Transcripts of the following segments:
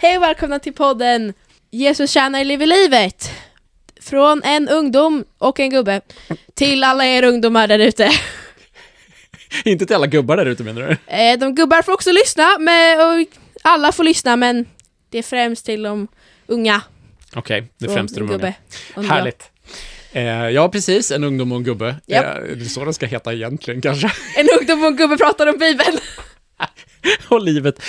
Hej och välkomna till podden Jesus tjänar lever livet. Från en ungdom och en gubbe till alla er ungdomar där ute. Inte till alla gubbar där ute menar du? Eh, De gubbar får också lyssna, men, och alla får lyssna men det är främst till de unga. Okej, det är främst en de unga. gubbe. Härligt. Eh, ja, precis. En ungdom och en gubbe. Japp. Eh, det är så det ska heta egentligen kanske. En ungdom och en gubbe pratar om Bibeln. och livet.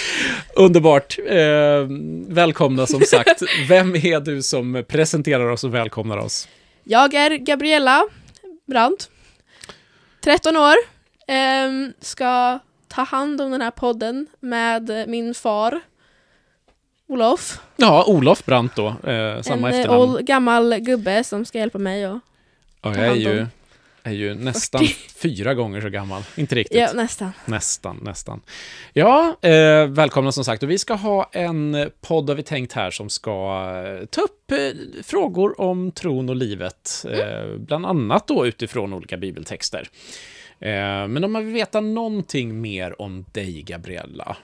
Underbart. Eh, välkomna som sagt. Vem är du som presenterar oss och välkomnar oss? Jag är Gabriella Brandt, 13 år, ehm, ska ta hand om den här podden med min far Olof. Ja, Olof Brandt då. Eh, samma en eh, efternamn. old, gammal gubbe som ska hjälpa mig. Och, Ja, ta jag är hand ju, om. Är ju nästan fyra gånger så gammal. Inte riktigt. ja, nästan. Nästan, nästan. Ja, eh, välkomna som sagt. Och vi ska ha en podd har vi tänkt här som ska eh, ta upp eh, frågor om tron och livet. Eh, bland annat då utifrån olika bibeltexter. Eh, men om man vill veta någonting mer om dig, Gabriella.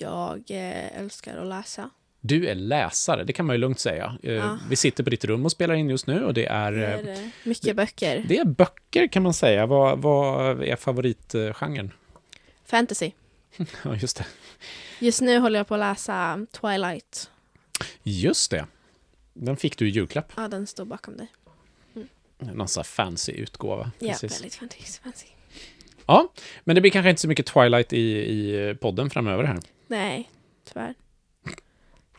Jag eh, älskar att läsa. Du är läsare, det kan man ju lugnt säga. Eh, Ja. Vi sitter på ditt rum och spelar in just nu och det är, Det är eh, mycket böcker. det är böcker kan man säga. Vad, vad är favoritgenren? Fantasy. Ja, just det. Just nu håller jag på att läsa Twilight. Just det. Den fick du i julklapp. Ja, den står bakom dig. Någon sån här fancy utgåva. Ja, Precis. väldigt fantasy. fantasy. Ja, men det blir kanske inte så mycket Twilight i, i podden framöver här. Nej, tyvärr.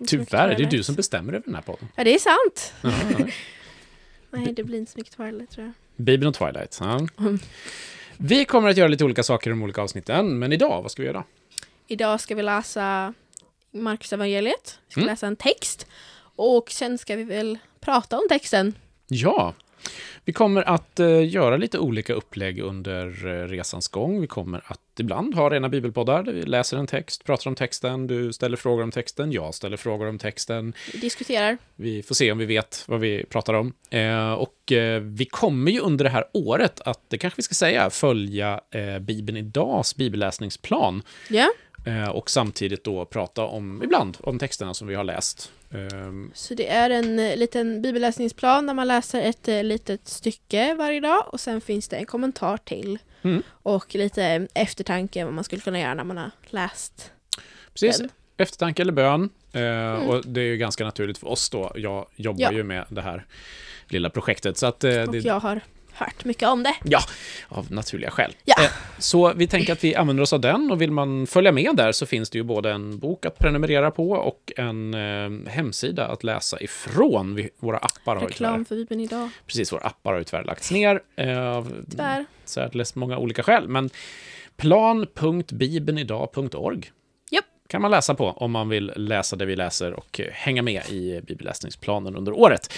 Tyvärr, det är du som bestämmer över den här podden. Ja, det är sant. Ja, ja. Nej, det blir inte så mycket Twilight tror jag. Bibeln och Twilight. Ja. Mm. Vi kommer att göra lite olika saker i de olika avsnitten, men idag, vad ska vi göra? Idag ska vi läsa Marcus evangeliet. Vi ska Mm. läsa en text. Och sen ska vi väl prata om texten. Ja, vi kommer att eh, göra lite olika upplägg under eh, resans gång. Vi kommer att ibland ha rena bibelpoddar där vi läser en text, pratar om texten, du ställer frågor om texten, jag ställer frågor om texten. Vi diskuterar. Vi får se om vi vet vad vi pratar om. Eh, och vi kommer ju under det här året att, det kanske vi ska säga, följa Bibeln idags bibelläsningsplan. Ja, Eh, och samtidigt då prata om, ibland, om texterna som vi har läst. Ehm, så det är en eh, liten bibelläsningsplan där man läser ett eh, litet stycke varje dag och sen finns det en kommentar till. Mm. Och lite eftertanke vad man skulle kunna göra när man har läst precis, den. eftertanke eller bön. Eh, Och det är ju ganska naturligt för oss då. Jag jobbar Ja. ju med det här lilla projektet. Så att, eh, Och det, jag har hört mycket om det. Ja, av naturliga skäl. Ja. Eh, Så vi tänker att vi använder oss av den och vill man följa med där så finns det ju både en bok att prenumerera på och en eh, hemsida att läsa ifrån. Vi, våra appar har Reklam för Bibeln idag. precis, våra appar har ju tyvärr lagts ner eh, av Tyvärr. särdeles många olika skäl. Men plan.bibelnidag.org Japp kan man läsa på om man vill läsa det vi läser och hänga med i bibelläsningsplanen under året.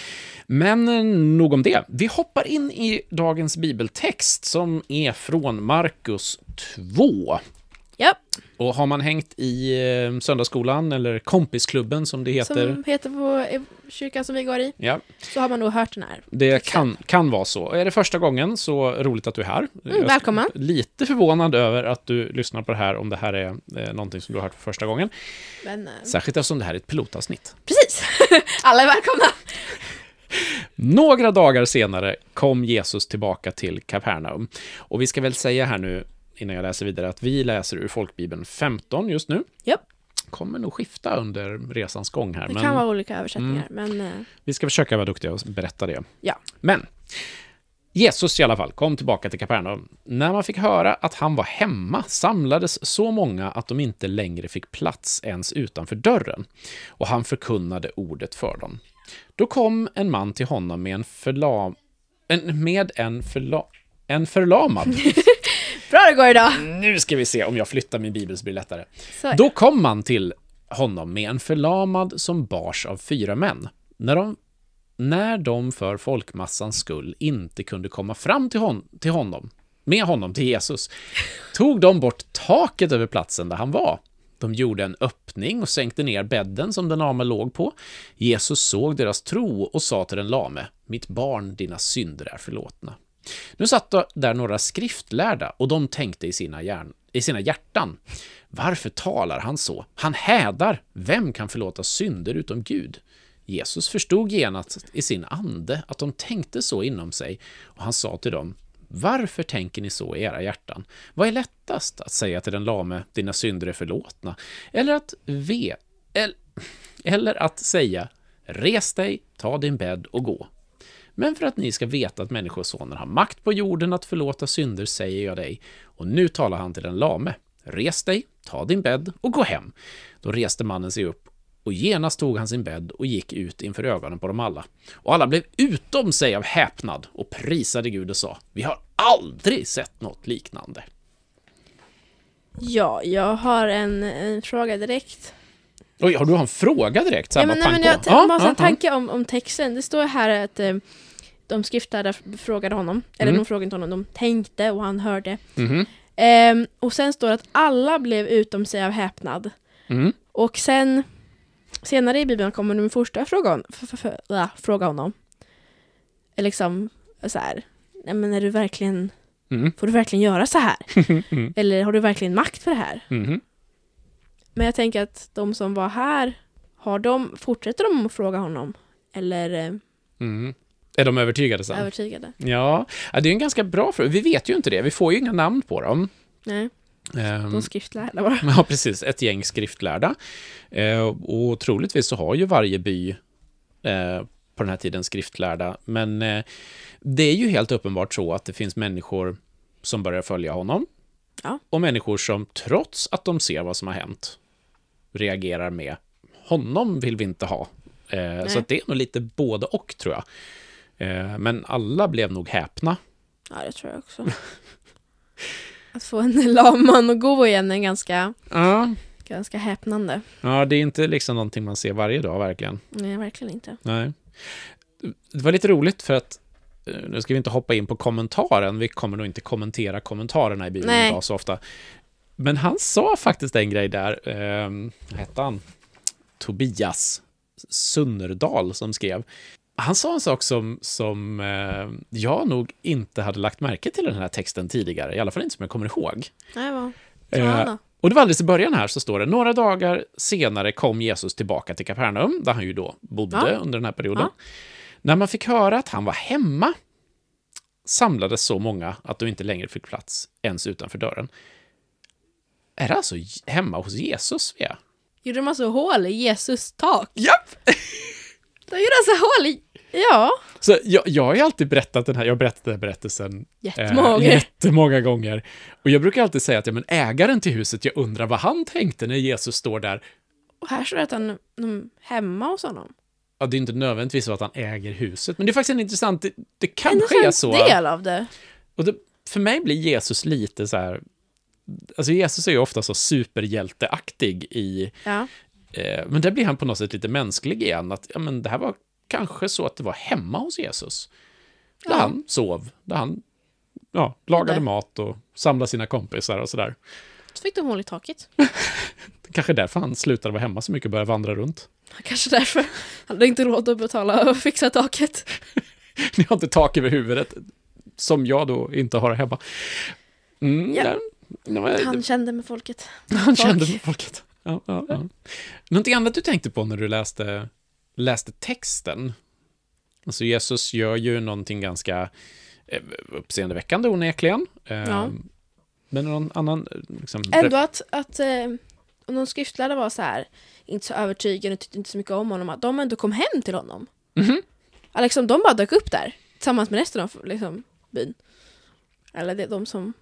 Men eh, nog om det. Vi hoppar in i dagens bibeltext som är från Markus 2. Ja, Och har man hängt i eh, söndagsskolan eller kompisklubben som det heter, som heter på eh, kyrkan som vi går i. ja, Så har man nog hört den här. det kan, kan vara så. Är det första gången så roligt att du är här. Är välkommen. Lite förvånad över att du lyssnar på det här om det här är eh, någonting som du har hört för första gången. Men eh, Särskilt eftersom det här är ett pilotavsnitt. precis, alla är välkomna. Några dagar senare kom Jesus tillbaka till Kapernaum. Och vi ska väl säga här nu, innan jag läser vidare, att vi läser ur Folkbibeln 15 just nu. Japp. Kommer nog skifta under resans gång här. Det men kan vara olika översättningar, men eh, Vi ska försöka vara duktiga och berätta det. ja. Men Jesus i alla fall kom tillbaka till Kapernaum. När man fick höra att han var hemma samlades så många att de inte längre fick plats ens utanför dörren. Och han förkunnade ordet för dem. Då kom en man till honom med en förlam... En, med en förla... En förlamad. Bra det går idag! nu ska vi se om jag flyttar min bibel så blir det lättare. Så, Då kom man till honom med en förlamad som bars av fyra män. När de, när de för folkmassans skull inte kunde komma fram till, hon, till honom, med honom till Jesus, tog de bort taket över platsen där han var. De gjorde en öppning och sänkte ner bädden som den lame låg på. Jesus såg deras tro och sa till den lame, mitt barn, dina synder är förlåtna. Nu satt där några skriftlärda och de tänkte i sina hjärn, i sina hjärtan. Varför talar han så? Han hädar. Vem kan förlåta synder utom Gud? Jesus förstod genast i sin ande att de tänkte så inom sig och han sa till dem varför tänker ni så i era hjärtan? Vad är lättast, att säga till den lame, dina synder är förlåtna, eller att ve, eller, eller att säga, res dig, ta din bädd och gå. Men för att ni ska veta att Människosonen har makt på jorden att förlåta synder säger jag dig. Och nu talar han till den lame. Res dig, ta din bädd och gå hem. Då reste mannen sig upp och genast tog han sin bädd och gick ut inför ögonen på dem alla. Och alla blev utom sig av häpnad och prisade Gud och sa, vi har aldrig sett något liknande. Ja, jag har en, en fråga direkt. Oj, har du en fråga direkt? Ja, men, nej, men jag på? ja, måste ha en tanke om, om texten. Det står här att eh, de skriftlärda frågade honom, eller Mm. de frågade inte honom, de tänkte och han hörde. Mhm. Ehm, och sen står det att alla blev utom sig av häpnad. Mm. Och sen, senare i Bibeln kommer de första fråga, hon, f- f- f- ja, fråga honom. Liksom så här, nej men är du verkligen, Mm. får du verkligen göra så här? Mm. Eller har du verkligen makt för det här? Mhm. Men jag tänker att de som var här, har de, fortsätter de att fråga honom? Eller eh, Mm. Är de övertygade sen? övertygade? Ja, ja, det är en ganska bra fråga. Vi vet ju inte det. Vi får ju inga namn på dem. Nej, Ehm, de skriftlärda bara. Ja, precis. Ett gäng skriftlärda. Eh, och troligtvis så har ju varje by eh, på den här tiden skriftlärda. Men eh, det är ju helt uppenbart så att det finns människor som börjar följa honom. Ja. Och människor som trots att de ser vad som har hänt reagerar med honom vill vi inte ha. Så det är nog lite både och tror jag. Eh, men alla blev nog häpna. Ja, det tror jag också. Att få en lam man att gå igen är ganska, Ja. ganska häpnande. ja, det är inte liksom någonting man ser varje dag verkligen. Nej, verkligen inte. Nej. Det var lite roligt för att eh, nu ska vi inte hoppa in på kommentaren. Vi kommer nog inte kommentera kommentarerna i Nej. idag så ofta. Men han sa faktiskt en grej där. Eh, hette han? Tobias Sunnerdal som skrev. Han sa en sak som, som eh, jag nog inte hade lagt märke till den här texten tidigare. I alla fall inte som jag kommer ihåg. Nej, vad Eh, och det var alldeles i början här så står det, några dagar senare kom Jesus tillbaka till Kapernaum, där han ju då bodde Ja. under den här perioden. Ja. När man fick höra att han var hemma samlades så många att de inte längre fick plats ens utanför dörren. Är det alltså hemma hos Jesus, Svea? Gjorde de alltså hål i Jesus tak? Japp! De gjorde alltså hål i... Ja. Så jag, jag har ju alltid berättat den här, jag har berättat den här berättelsen Jättemånga gånger. jättemånga gånger. Och jag brukar alltid säga att ja, men ägaren till huset, jag undrar vad han tänkte när Jesus står där Och här står det att han är hemma hos honom. Ja, det är inte nödvändigtvis så att han äger huset, men det är faktiskt en intressant, det, det En kanske är så. del av det. Och det, för mig blir Jesus lite så här, alltså Jesus är ju ofta så superhjälteaktig i, Ja. eh, men där blir han på något sätt lite mänsklig igen, att ja, men det här var kanske så att det var hemma hos Jesus. Där Ja. han sov, där han ja, lagade Där. mat och samlade sina kompisar och sådär. Så fick de hål i taket. Kanske därför han slutade vara hemma så mycket och började vandra runt. Kanske därför. Han hade inte råd att betala och fixa taket. Ni har inte tak över huvudet, som jag då inte har hemma. Mm, Ja. var- Han kände med folket. han folk. kände med folket. Ja, ja, ja. Någonting annat du tänkte på när du läste, läste texten? Alltså Jesus gör ju någonting ganska eh, uppseendeväckande onekligen. Eh, Ja. Men någon annan... eh, Liksom, Ändå att, att eh, om de skriftlärda var så här, inte så övertygande och tyckte inte så mycket om honom, att de ändå kom hem till honom. Mhm. Ja, liksom, de bara dök upp där, tillsammans med resten av liksom, byn. Eller det är de som...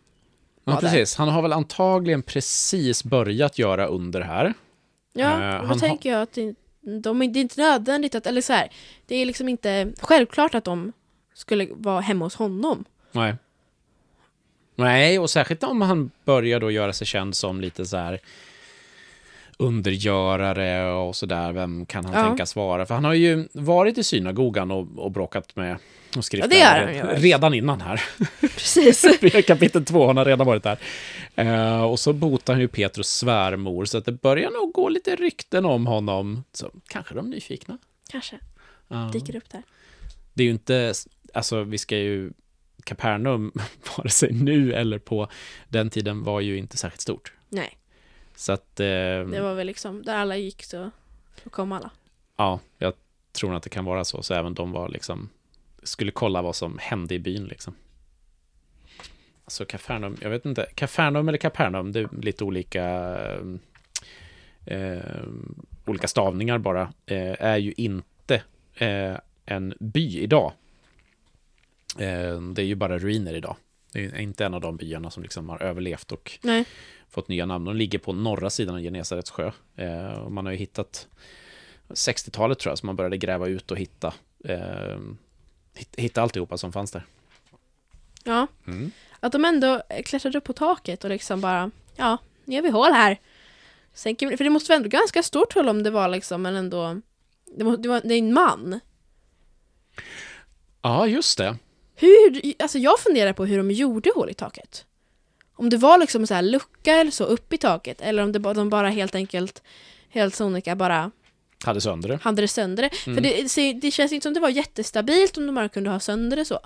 Ja, var där. precis. Han har väl antagligen precis börjat göra under här. Ja, Eh, och då tänker jag att det, de, det är inte nödvändigt att, eller så här, det är liksom inte självklart att de skulle vara hemma hos honom. Nej. Nej, och särskilt om han börjar då göra sig känd som lite så här undergörare och sådär. Vem kan han Ja. tänkas vara? För han har ju varit i synagogan och, och bråkat med och skriften Ja, det har han redan innan här. Precis. Kapitel två, han har redan varit där. Eh, och så botar han ju Petrus svärmor, så att det börjar nog gå lite rykten om honom. Så kanske de är nyfikna. Kanske Ja. dyker upp där. Det är ju inte, alltså vi ska ju Kapernaum, vare sig nu eller på den tiden, var ju inte särskilt stort. Nej, Så att, eh, det var väl liksom där alla gick så, så kom alla. ja, jag tror att det kan vara så. Så även de var liksom, skulle kolla vad som hände i byn liksom. Alltså Kapernaum, jag vet inte, Kapernaum eller Kapernaum, det är lite olika eh, olika stavningar bara, eh, är ju inte eh, en by idag. Eh, det är ju bara ruiner idag. Det är inte en av de byarna som liksom har överlevt och Nej. fått nya namn. De ligger på norra sidan av Genesarets sjö. Eh, man har ju hittat 60-talet tror jag, som man började gräva ut och hitta, eh, hit- hitta alltihopa som fanns där. Ja, Mm. att de ändå klättrade upp på taket och liksom bara, ja, nu gör vi hål här. Sänker, för det måste vara ändå ganska stort hål om det var liksom, men ändå, det, må, det, var, det är en man. Ja, just det. Hur, alltså jag funderar på hur de gjorde hål i taket. Om det var liksom så här lucka eller så upp i taket, eller om det, de bara helt enkelt, helt sonika bara Hade sönder det. hade det sönder det. För det, det känns inte som det var jättestabilt om de bara kunde ha sönder det så.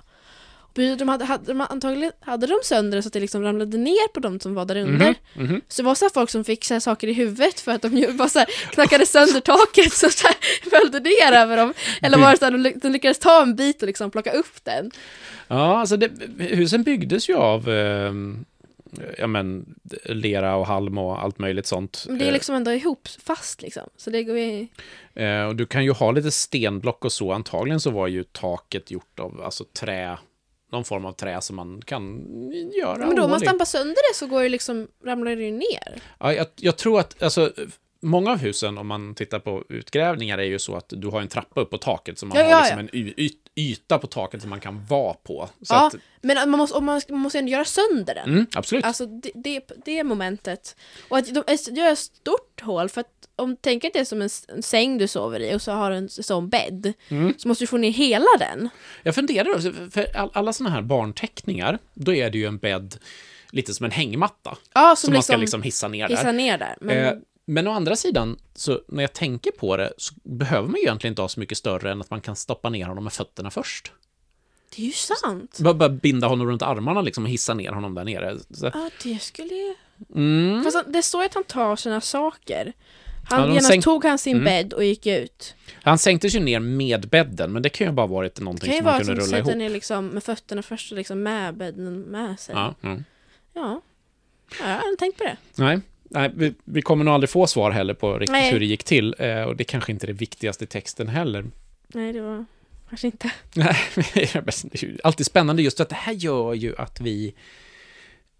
De hade, hade, de antagligen hade de sönder det så att det liksom ramlade ner på de som var där under. Mhm, mhm. Så det var så här folk som fick så här saker i huvudet för att de bara så här knackade sönder taket så, så här följde ner över dem. Eller var det så här, de lyckades ta en bit och liksom plocka upp den. Ja, alltså det, husen byggdes ju av eh, ja, men, lera och halm och allt möjligt sånt. Men det är liksom ändå ihop fast liksom. Så det går ju... Eh, och du kan ju ha lite stenblock och så. Antagligen så var ju taket gjort av alltså, trä, någon form av trä som man kan göra Men då om man stampar sönder det så går det liksom, ramlar det ju ner. Ja, jag, jag tror att, alltså, många av husen, om man tittar på utgrävningar, är ju så att du har en trappa upp på taket, så man Ja, har ja, liksom ja. en y, yta på taket som man kan vara på. Så ja, att, men man måste, man, måste ändå göra sönder den. mm, absolut. Alltså det, det, det momentet. Och att de gör ett stort hål för att om tänk att det är som en, säng du sover i och så har du en sån bädd. Mm. Så måste du få ner hela den. Jag funderar också, för all, alla sådana här barnteckningar, då är det ju en bädd lite som en hängmatta. Ja, Som som, man ska liksom, liksom hissa ner där. hissa ner där. Men, Eh, men å andra sidan, så när jag tänker på det, så behöver man ju egentligen inte ha så mycket större än att man kan stoppa ner honom med fötterna först. det är ju sant. Bara, bara binda honom runt armarna liksom och hissa ner honom där nere. Så, Ja, det skulle ju... mm. Fast han- det står ju att han tar sina saker. Ja, Han, de genast sänk- tog han sin Mm. bädd och gick ut. Han sänktes ju ner med bädden, men det kan ju bara varit Det någonting kan ju som han vara kunde rulla ihop. ner liksom med fötterna först och liksom med bädden med sig. Ja. Ja, mm. ja. jag har aldrig tänkt på det. Nej, nej vi, vi kommer nog aldrig få svar heller på riktigt Nej. hur det gick till. Eh, och det kanske inte är det viktigaste i texten heller. Nej, det var kanske inte. Nej, det är alltid spännande just att det här gör ju att vi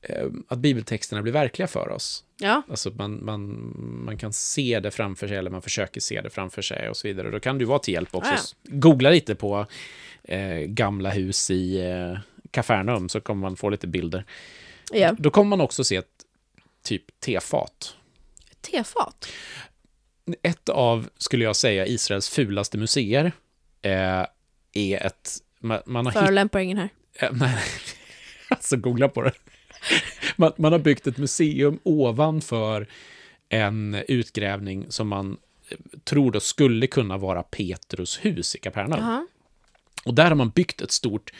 eh, att bibeltexterna blir verkliga för oss. Ja, Alltså man, man, man kan se det framför sig eller man försöker se det framför sig och så vidare. Då kan ju vara till hjälp också. Ja, Googla lite på eh, gamla hus i eh, Kafarnaum så kommer man få lite bilder. ja. Då kommer man också se ett typ tefat. Tefat. Ett av, skulle jag säga, Israels fulaste museer eh, är ett... Man, man har Förolämpar ingen här. Eh, Nej, alltså googla på det. Man, man har byggt ett museum ovanför en utgrävning som man eh, tror då skulle kunna vara Petrus hus i Kapernaum. Jaha. Och där har man byggt ett stort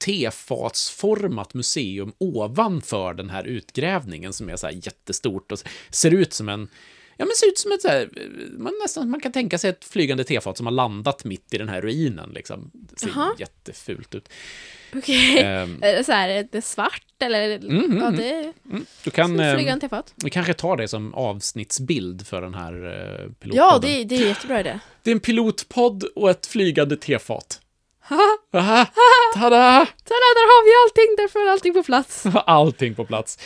tefatsformat museum ovanför den här utgrävningen som är så här jättestort och ser ut som en Ja, men ser ut som ett så här, man, nästan, man kan tänka sig ett flygande tefat som har landat mitt i den här ruinen. Liksom. Det ser Jaha. jättefult ut. Okej. Ehm, Är det så här, är det svart eller? Mm, ja, mm, det är Mm, Du kan, som eh, flygande tefat. vi kanske tar det som avsnittsbild för den här eh, pilotpodden. Ja, det, är- det är jättebra idé. det är en pilotpodd och ett flygande tefat. Aha, tada! tada, där har vi allting, där får allting på plats. Allting på plats.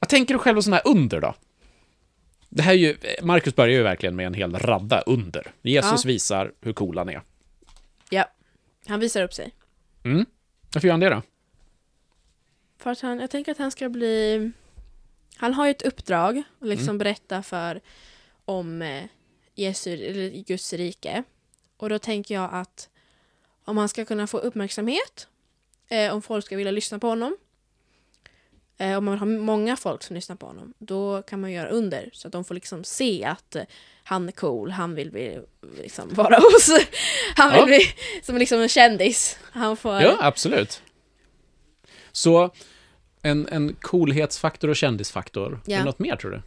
Vad tänker du själv om sådana här under då? Det här är ju, Marcus börjar ju verkligen med en hel radda under. Jesus Ja. visar hur cool han är. Ja, han visar upp sig. Mm. Varför gör han det då? För att han, jag tänker att han ska bli... Han har ju ett uppdrag att liksom Mm. berätta för om eh, Jesu, eller Guds rike. Och då tänker jag att om han ska kunna få uppmärksamhet, eh, om folk ska vilja lyssna på honom, eh, om man vill ha många folk som lyssnar på honom, då kan man göra under så att de får liksom se att eh, han är cool, han vill bli, liksom vara hos, han vill Ja. bli som liksom en kändis. Han får, Ja, absolut. Så en, en coolhetsfaktor och kändisfaktor. Ja. Är det något mer tror du?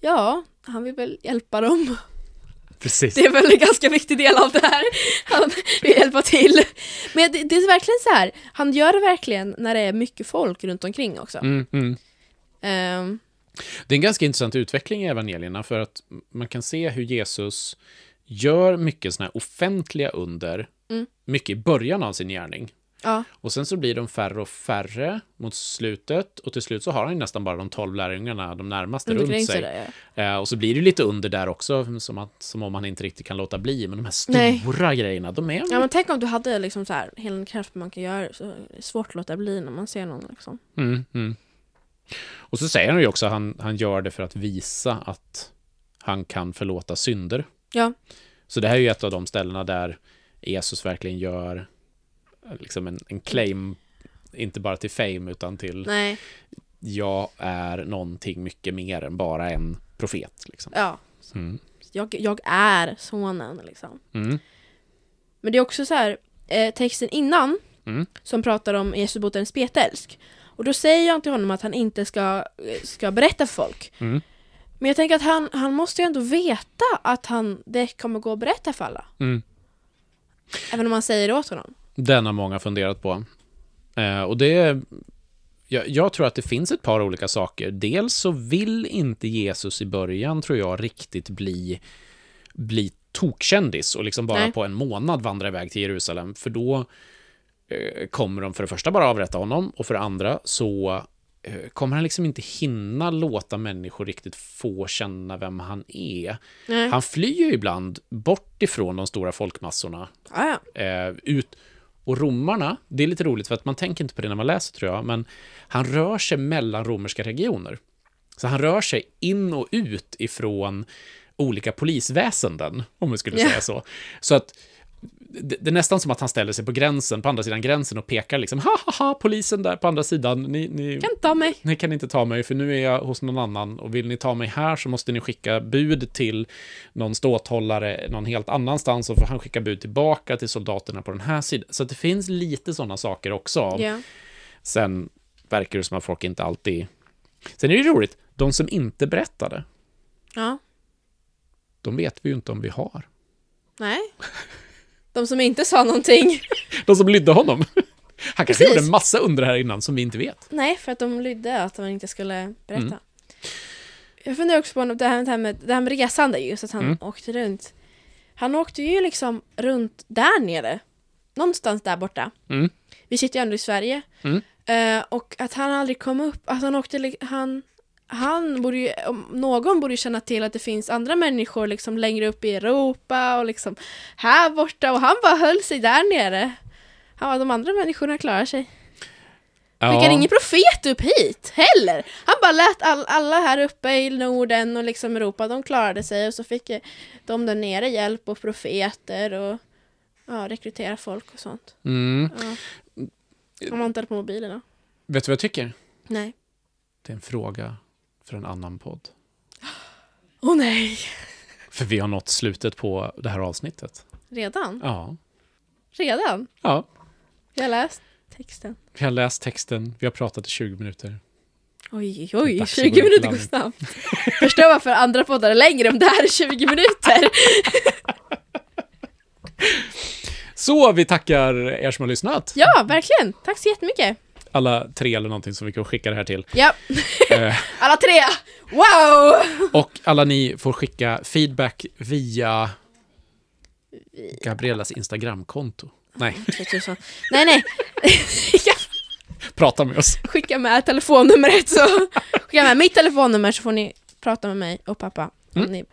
Ja, han vill väl hjälpa dem. Precis. Det är väl en ganska viktig del av det här. Han vill hjälpa till. Men det, det är verkligen så här, han gör det verkligen när det är mycket folk runt omkring också. Mm, mm. Ehm, Det är en ganska intressant utveckling i evangelierna för att man kan se hur Jesus gör mycket såna här offentliga under, Mm. mycket i början av sin gärning. Ja, Och sen så blir de färre och färre mot slutet och till slut så har han ju nästan bara de tolv lärjungarna, de närmaste runt sig. där, ja. Eh, och så blir det lite under där också, som, att, som om han inte riktigt kan låta bli. Men de här Nej. stora grejerna, de är... Ja men tänk om du hade liksom så här hela den kraft man kan göra så är det svårt att låta bli när man ser någon liksom. Mm, mm. Och så säger han ju också att han, han gör det för att visa att han kan förlåta synder. Ja. Så det här är ju ett av de ställena där Jesus verkligen gör liksom en, en claim, inte bara till fame, utan till Nej, jag är någonting mycket mer än bara en profet. Liksom. ja. Mm. Jag, jag är sonen liksom. Mm. Men det är också så här, eh, texten innan Mm. som pratar om Jesus botaren spetälsk. Och då säger jag till honom att han inte ska, ska berätta för folk. Mm. Men jag tänker att han, han måste ju ändå veta att han, det kommer gå att berätta för alla. Mm. Även om man säger det åt honom. Den har många funderat på. Eh, och det jag, jag tror att det finns ett par olika saker. Dels så vill inte Jesus i början, tror jag, riktigt bli, bli tokkändis och liksom bara Nej. på en månad vandra iväg till Jerusalem. För då eh, kommer de för det första bara avrätta honom och för det andra så eh, kommer han liksom inte hinna låta människor riktigt få känna vem han är. Nej. Han flyr ju ibland bort ifrån de stora folkmassorna Ja, ja. eh, ut. Och romarna, det är lite roligt för att man tänker inte på det när man läser tror jag, men han rör sig mellan romerska regioner. Så han rör sig in och ut ifrån olika polisväsenden, om vi skulle Ja. säga så. Så att det, det är nästan som att han ställer sig på gränsen, på andra sidan gränsen och pekar liksom, ha ha ha, polisen där på andra sidan, ni, ni, Kan ta mig. ni kan inte ta mig för nu är jag hos någon annan och vill ni ta mig här så måste ni skicka bud till någon ståthållare någon helt annanstans och får han skicka bud tillbaka till soldaterna på den här sidan. Så det finns lite sådana saker också. Ja. Sen verkar det som att folk inte alltid... Sen är det roligt, de som inte berättade, ja. de vet vi ju inte om vi har. Nej. De som inte sa någonting. De som lydde honom. Han kanske gjorde en massa under här innan som vi inte vet. Nej, för att de lydde att man inte skulle berätta. Mm. Jag funderar också på det här, med, det här med resande, just att han Mm. åkte runt. Han åkte ju liksom runt där nere. Någonstans där borta. Mm. Vi sitter ju ändå i Sverige. Eh, och att han aldrig kom upp, att han åkte, han, han borde ju, någon borde ju känna till att det finns andra människor liksom längre upp i Europa och liksom här borta och han bara höll sig där nere. Han var de andra människorna klarar sig. Skickade ingen profet upp hit heller. Han bara lät all, alla här uppe i Norden och liksom Europa, de klarade sig och så fick de där nere hjälp och profeter och ja, rekrytera folk och sånt. Mm. Ja. Var inte på mobilerna. Vet du vad jag tycker? Nej. Det är en fråga för en annan podd. Åh oh, nej! För vi har nått slutet på det här avsnittet. Redan? Ja. Redan? Ja. Jag har läst texten. Vi har läst texten, vi har pratat i 20 minuter. Oj, oj, Dags att 20 gå in minuter går snabbt. Förstår varför andra poddar är längre om det här är 20 minuter. Så vi tackar er som har lyssnat. Ja, verkligen. Tack så jättemycket. Alla tre eller någonting som vi kan skicka det här till. Ja, Eh, alla tre! Wow! och alla ni får skicka feedback via Gabrielas Instagramkonto. Nej. Nej, nej. prata med oss. Skicka med telefonnumret så skicka med mitt telefonnummer så får ni prata med mig och pappa. Mm. ni